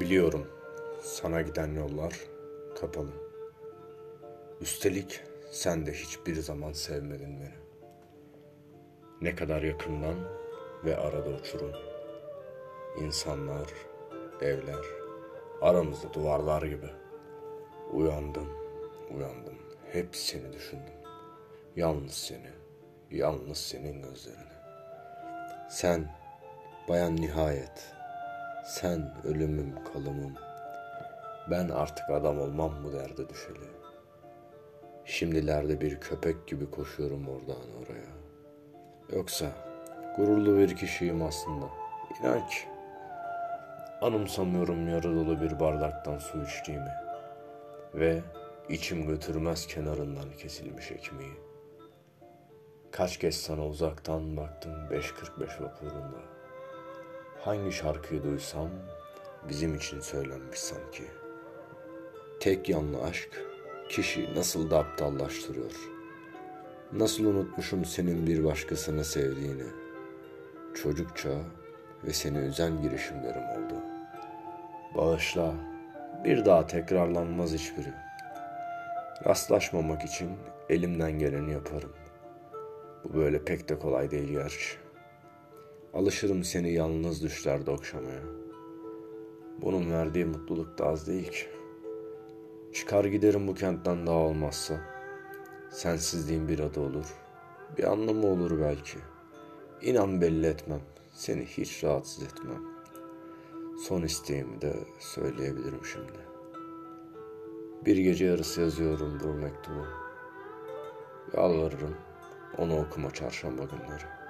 Biliyorum sana giden yollar kapalı. Üstelik sen de hiçbir zaman sevmedin beni. Ne kadar yakından ve arada uçurum. İnsanlar, evler, aramızda duvarlar gibi. Uyandım, uyandım. Hep seni düşündüm. Yalnız seni, yalnız senin gözlerini. Sen, bayan nihayet, sen ölümüm kalımım. Ben artık adam olmam bu derde düşeli. Şimdilerde bir köpek gibi koşuyorum oradan oraya. Yoksa gururlu bir kişiyim aslında. İnan ki. Anımsamıyorum yarı dolu bir bardaktan su içtiğimi. Ve içim götürmez kenarından kesilmiş ekmeği. Kaç kez sana uzaktan baktım 5.45 vapurunda. Hangi şarkıyı duysam bizim için söylenmiş sanki. Tek yanlı aşk kişi nasıl da aptallaştırıyor. Nasıl unutmuşum senin bir başkasını sevdiğini. Çocukça ve seni üzen girişimlerim oldu. Bağışla, bir daha tekrarlanmaz hiçbiri. Rastlaşmamak için elimden geleni yaparım. Bu böyle pek de kolay değil gerçi. Alışırım seni yalnız düşlerde okşamaya. Bunun verdiği mutluluk da az değil ki. Çıkar giderim bu kentten daha olmazsa. Sensizliğin bir adı olur. Bir anlamı olur belki. İnan belli etmem. Seni hiç rahatsız etmem. Son isteğimi de söyleyebilirim şimdi. Bir gece yarısı yazıyorum bu mektubu. Yalvarırım onu okuma çarşamba günleri.